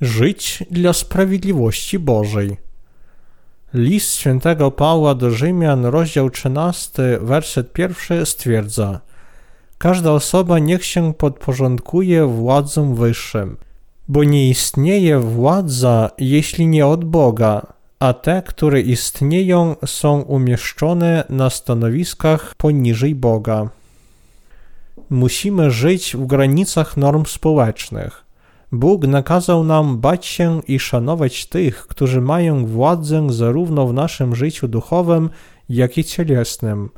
Żyć dla sprawiedliwości Bożej. List świętego Pawła do Rzymian, rozdział 13, werset pierwszy stwierdza Każda osoba niech się podporządkuje władzom wyższym, bo nie istnieje władza, jeśli nie od Boga, a te, które istnieją, są umieszczone na stanowiskach poniżej Boga. Musimy żyć w granicach norm społecznych. Bóg nakazał nam bać się i szanować tych, którzy mają władzę zarówno w naszym życiu duchowym, jak i cielesnym.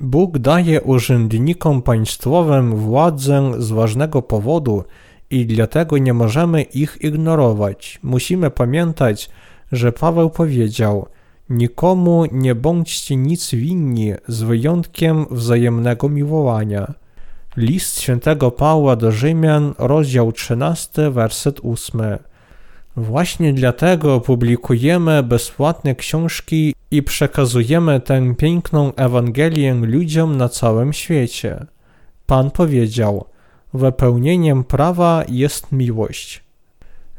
Bóg daje urzędnikom państwowym władzę z ważnego powodu i dlatego nie możemy ich ignorować. Musimy pamiętać, że Paweł powiedział: Nikomu nie bądźcie nic winni z wyjątkiem wzajemnego miłowania. List świętego Pawła do Rzymian, rozdział 13, werset 8. Właśnie dlatego publikujemy bezpłatne książki i przekazujemy tę piękną Ewangelię ludziom na całym świecie. Pan powiedział: Wypełnieniem prawa jest miłość.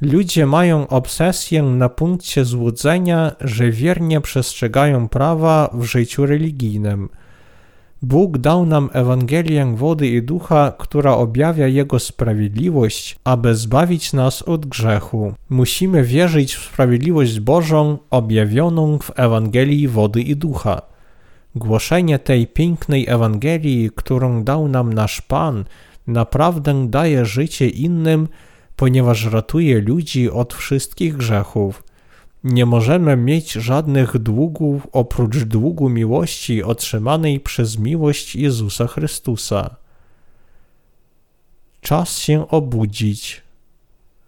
Ludzie mają obsesję na punkcie złudzenia, że wiernie przestrzegają prawa w życiu religijnym – Bóg dał nam Ewangelię wody i ducha, która objawia Jego sprawiedliwość, aby zbawić nas od grzechu. Musimy wierzyć w sprawiedliwość Bożą objawioną w Ewangelii wody i ducha. Głoszenie tej pięknej Ewangelii, którą dał nam nasz Pan, naprawdę daje życie innym, ponieważ ratuje ludzi od wszystkich grzechów. Nie możemy mieć żadnych długów oprócz długu miłości otrzymanej przez miłość Jezusa Chrystusa. Czas się obudzić.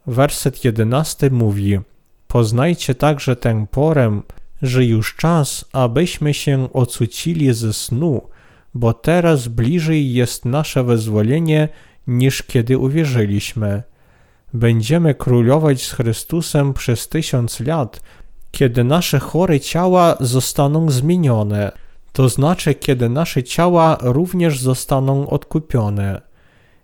Werset jedenasty mówi: Poznajcie także tę porę, że już czas, abyśmy się ocucili ze snu, bo teraz bliżej jest nasze wyzwolenie niż kiedy uwierzyliśmy będziemy królować z Chrystusem przez tysiąc lat, kiedy nasze chore ciała zostaną zmienione, to znaczy kiedy nasze ciała również zostaną odkupione.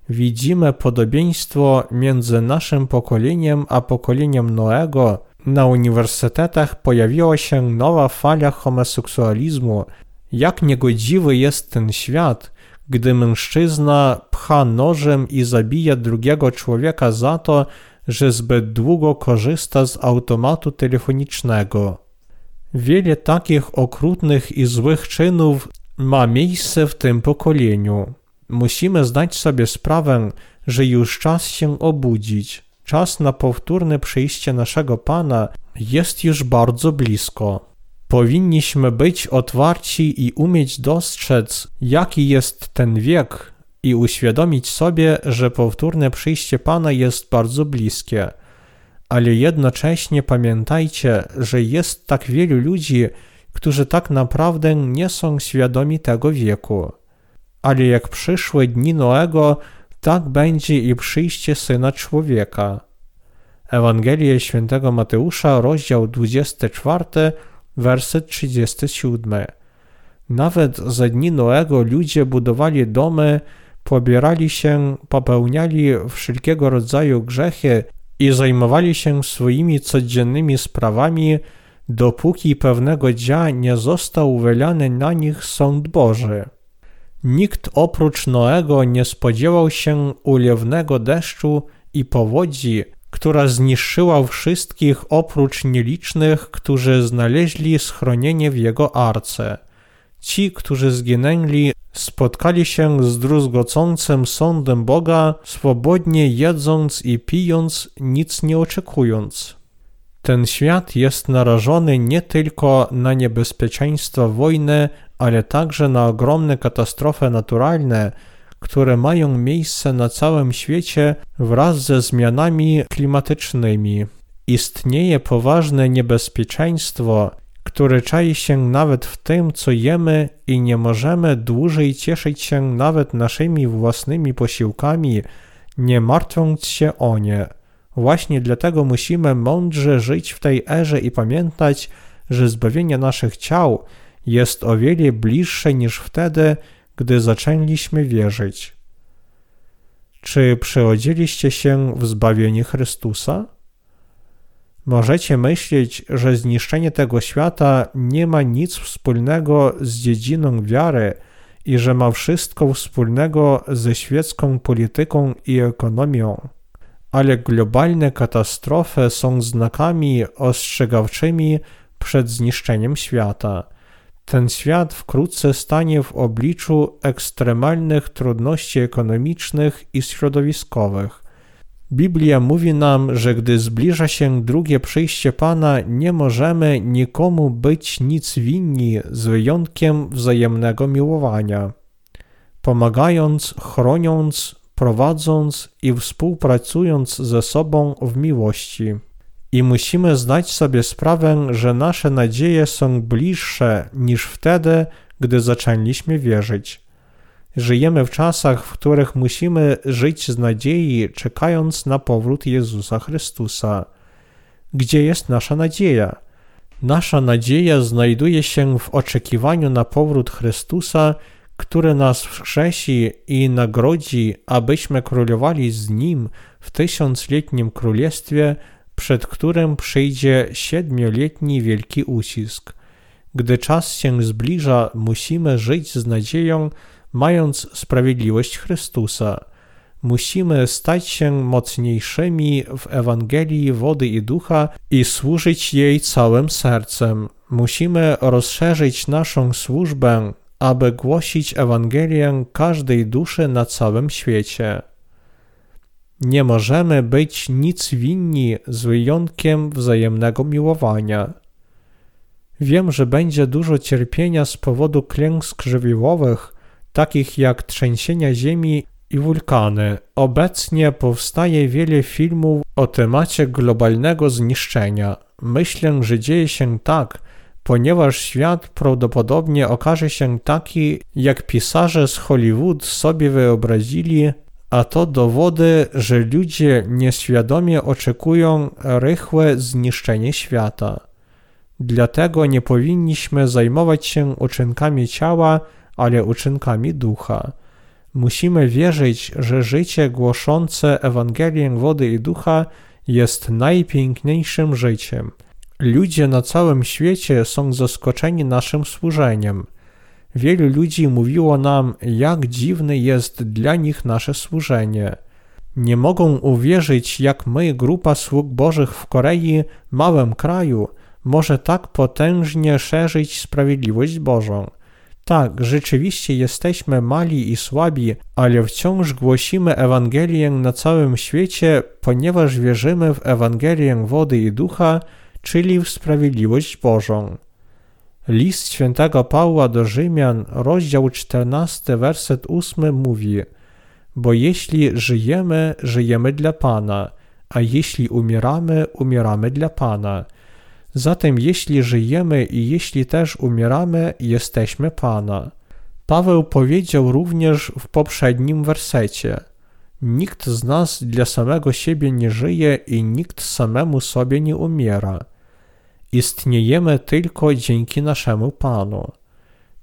Widzimy podobieństwo między naszym pokoleniem a pokoleniem Noego. Na uniwersytetach pojawiła się nowa fala homoseksualizmu. Jak niegodziwy jest ten świat, gdy mężczyzna pcha nożem i zabija drugiego człowieka za to, że zbyt długo korzysta z automatu telefonicznego. Wiele takich okrutnych i złych czynów ma miejsce w tym pokoleniu. Musimy zdać sobie sprawę, że już czas się obudzić. Czas na powtórne przyjście naszego Pana jest już bardzo blisko. Powinniśmy być otwarci i umieć dostrzec, jaki jest ten wiek, i uświadomić sobie, że powtórne przyjście Pana jest bardzo bliskie. Ale jednocześnie pamiętajcie, że jest tak wielu ludzi, którzy tak naprawdę nie są świadomi tego wieku. Ale jak przyszły dni Noego, tak będzie i przyjście Syna Człowieka. Ewangelia Świętego Mateusza, rozdział 24, werset 37. Nawet za dni Noego ludzie budowali domy, pobierali się, popełniali wszelkiego rodzaju grzechy i zajmowali się swoimi codziennymi sprawami, dopóki pewnego dnia nie został wylany na nich sąd Boży. Nikt oprócz Noego nie spodziewał się ulewnego deszczu i powodzi, która zniszczyła wszystkich oprócz nielicznych, którzy znaleźli schronienie w jego arce. Ci, którzy zginęli, spotkali się z druzgocącym sądem Boga, swobodnie jedząc i pijąc, nic nie oczekując. Ten świat jest narażony nie tylko na niebezpieczeństwa wojny, ale także na ogromne katastrofy naturalne, które mają miejsce na całym świecie wraz ze zmianami klimatycznymi. Istnieje poważne niebezpieczeństwo, które czai się nawet w tym, co jemy i nie możemy dłużej cieszyć się nawet naszymi własnymi posiłkami, nie martwiąc się o nie. Właśnie dlatego musimy mądrze żyć w tej erze i pamiętać, że zbawienie naszych ciał jest o wiele bliższe niż wtedy, gdy zaczęliśmy wierzyć. Czy przeodziliście się w zbawienie Chrystusa? Możecie myśleć, że zniszczenie tego świata nie ma nic wspólnego z dziedziną wiary i że ma wszystko wspólnego ze świecką polityką i ekonomią. Ale globalne katastrofy są znakami ostrzegawczymi przed zniszczeniem świata. Ten świat wkrótce stanie w obliczu ekstremalnych trudności ekonomicznych i środowiskowych. Biblia mówi nam, że gdy zbliża się drugie przyjście Pana, nie możemy nikomu być nic winni z wyjątkiem wzajemnego miłowania. Pomagając, chroniąc, prowadząc i współpracując ze sobą w miłości. I musimy zdać sobie sprawę, że nasze nadzieje są bliższe niż wtedy, gdy zaczęliśmy wierzyć. Żyjemy w czasach, w których musimy żyć z nadziei, czekając na powrót Jezusa Chrystusa. Gdzie jest nasza nadzieja? Nasza nadzieja znajduje się w oczekiwaniu na powrót Chrystusa, który nas wskrzesi i nagrodzi, abyśmy królowali z Nim w tysiącletnim królestwie, przed którym przyjdzie siedmioletni wielki ucisk. Gdy czas się zbliża, musimy żyć z nadzieją, mając sprawiedliwość Chrystusa. Musimy stać się mocniejszymi w Ewangelii wody i ducha i służyć jej całym sercem. Musimy rozszerzyć naszą służbę, aby głosić Ewangelię każdej duszy na całym świecie. Nie możemy być nic winni z wyjątkiem wzajemnego miłowania. Wiem, że będzie dużo cierpienia z powodu klęsk żywiołowych, takich jak trzęsienia ziemi i wulkany. Obecnie powstaje wiele filmów o temacie globalnego zniszczenia. Myślę, że dzieje się tak, ponieważ świat prawdopodobnie okaże się taki, jak pisarze z Hollywood sobie wyobrazili, a to dowody, że ludzie nieświadomie oczekują rychłe zniszczenie świata. Dlatego nie powinniśmy zajmować się uczynkami ciała, ale uczynkami ducha. Musimy wierzyć, że życie głoszące Ewangelię wody i ducha jest najpiękniejszym życiem. Ludzie na całym świecie są zaskoczeni naszym służeniem. Wielu ludzi mówiło nam, jak dziwne jest dla nich nasze służenie. Nie mogą uwierzyć, jak my, grupa sług Bożych w Korei, małym kraju, może tak potężnie szerzyć sprawiedliwość Bożą. Tak, rzeczywiście jesteśmy mali i słabi, ale wciąż głosimy Ewangelię na całym świecie, ponieważ wierzymy w Ewangelię wody i ducha, czyli w sprawiedliwość Bożą. List świętego Pawła do Rzymian, rozdział 14, werset 8 mówi: Bo jeśli żyjemy, żyjemy dla Pana, a jeśli umieramy, umieramy dla Pana. Zatem jeśli żyjemy i jeśli też umieramy, jesteśmy Pana. Paweł powiedział również w poprzednim wersecie: Nikt z nas dla samego siebie nie żyje i nikt samemu sobie nie umiera. Istniejemy tylko dzięki naszemu Panu.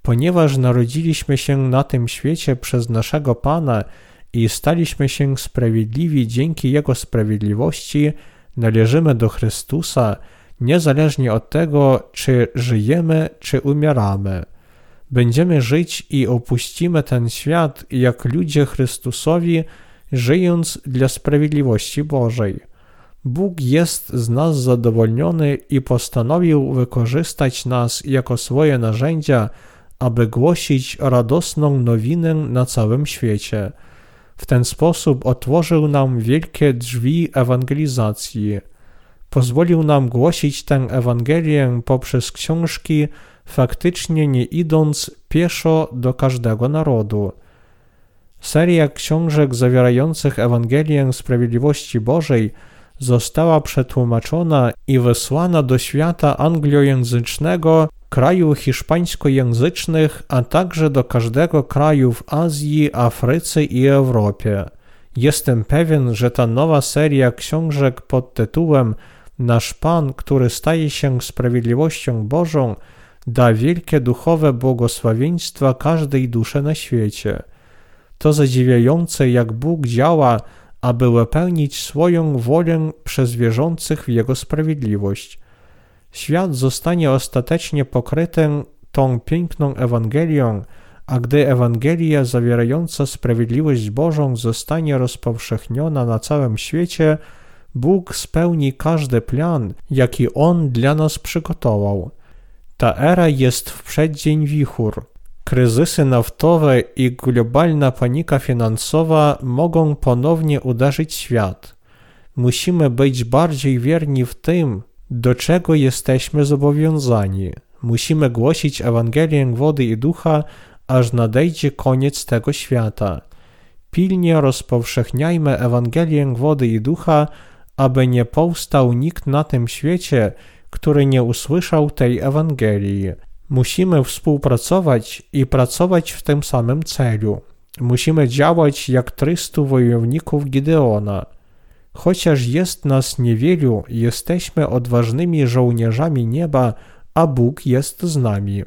Ponieważ narodziliśmy się na tym świecie przez naszego Pana i staliśmy się sprawiedliwi dzięki Jego sprawiedliwości, należymy do Chrystusa, niezależnie od tego, czy żyjemy, czy umieramy. Będziemy żyć i opuścimy ten świat jak ludzie Chrystusowi, żyjąc dla sprawiedliwości Bożej. Bóg jest z nas zadowolniony i postanowił wykorzystać nas jako swoje narzędzia, aby głosić radosną nowinę na całym świecie. W ten sposób otworzył nam wielkie drzwi ewangelizacji. Pozwolił nam głosić tę Ewangelię poprzez książki, faktycznie nie idąc pieszo do każdego narodu. Seria książek zawierających Ewangelię Sprawiedliwości Bożej została przetłumaczona i wysłana do świata anglojęzycznego, kraju hiszpańskojęzycznych, a także do każdego kraju w Azji, Afryce i Europie. Jestem pewien, że ta nowa seria książek pod tytułem Nasz Pan, który staje się sprawiedliwością Bożą, da wielkie duchowe błogosławieństwa każdej duszy na świecie. To zadziwiające, jak Bóg działa, aby wypełnić swoją wolę przez wierzących w Jego sprawiedliwość. Świat zostanie ostatecznie pokryty tą piękną Ewangelią, a gdy Ewangelia zawierająca sprawiedliwość Bożą zostanie rozpowszechniona na całym świecie, Bóg spełni każdy plan, jaki On dla nas przygotował. Ta era jest w przeddzień wichur. Kryzysy naftowe i globalna panika finansowa mogą ponownie uderzyć świat. Musimy być bardziej wierni w tym, do czego jesteśmy zobowiązani. Musimy głosić Ewangelię wody i ducha, aż nadejdzie koniec tego świata. Pilnie rozpowszechniajmy Ewangelię wody i ducha, aby nie powstał nikt na tym świecie, który nie usłyszał tej Ewangelii. Musimy współpracować i pracować w tym samym celu. Musimy działać jak 300 wojowników Gideona. Chociaż jest nas niewielu, jesteśmy odważnymi żołnierzami nieba, a Bóg jest z nami.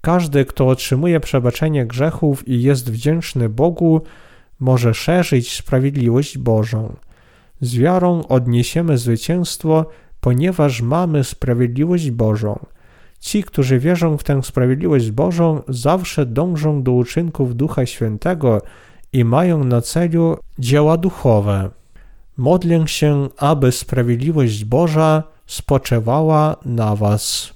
Każdy, kto otrzymuje przebaczenie grzechów i jest wdzięczny Bogu, może szerzyć sprawiedliwość Bożą. Z wiarą odniesiemy zwycięstwo, ponieważ mamy sprawiedliwość Bożą. Ci, którzy wierzą w tę sprawiedliwość Bożą, zawsze dążą do uczynków Ducha Świętego i mają na celu dzieła duchowe. Modlę się, aby sprawiedliwość Boża spoczywała na Was.